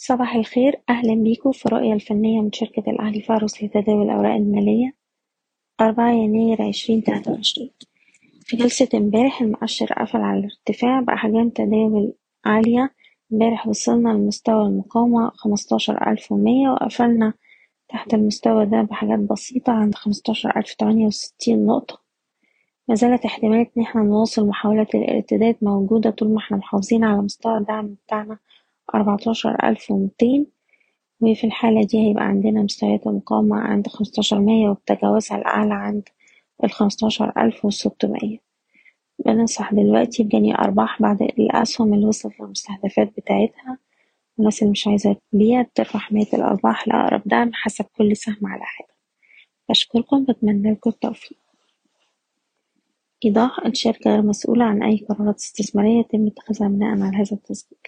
صباح الخير. أهلا بيكم في الرؤية الفنية من شركة الأهلي فارس لتداول الأوراق المالية. أربعة يناير عشرين تلاتة وعشرين. في جلسة امبارح المؤشر قفل على الارتفاع بأحجام تداول عالية. امبارح وصلنا لمستوى المقاومة خمستاشر ألف ومية وقفلنا تحت المستوى ده بحاجات بسيطة عند خمستاشر ألف تمانية وستين نقطة. مازالت احتمالات إن إحنا نواصل محاولات الارتداد موجودة طول ما إحنا محافظين على مستوى الدعم بتاعنا أربعتاشر ألف ومتين وفي الحالة دي هيبقى عندنا مستويات المقاومة عند خمستاشر مية وبتجاوزها الأعلى عند الخمستاشر ألف وستمية. بننصح دلوقتي بجني أرباح بعد الأسهم اللي وصلت للمستهدفات بتاعتها. الناس اللي مش عايزة تبيع ترفع حماية الأرباح لأقرب دعم حسب كل سهم على حدة بشكركم بتمنى لكم التوفيق. إيضاح الشركة غير مسؤولة عن أي قرارات استثمارية يتم اتخاذها بناء على هذا التسجيل.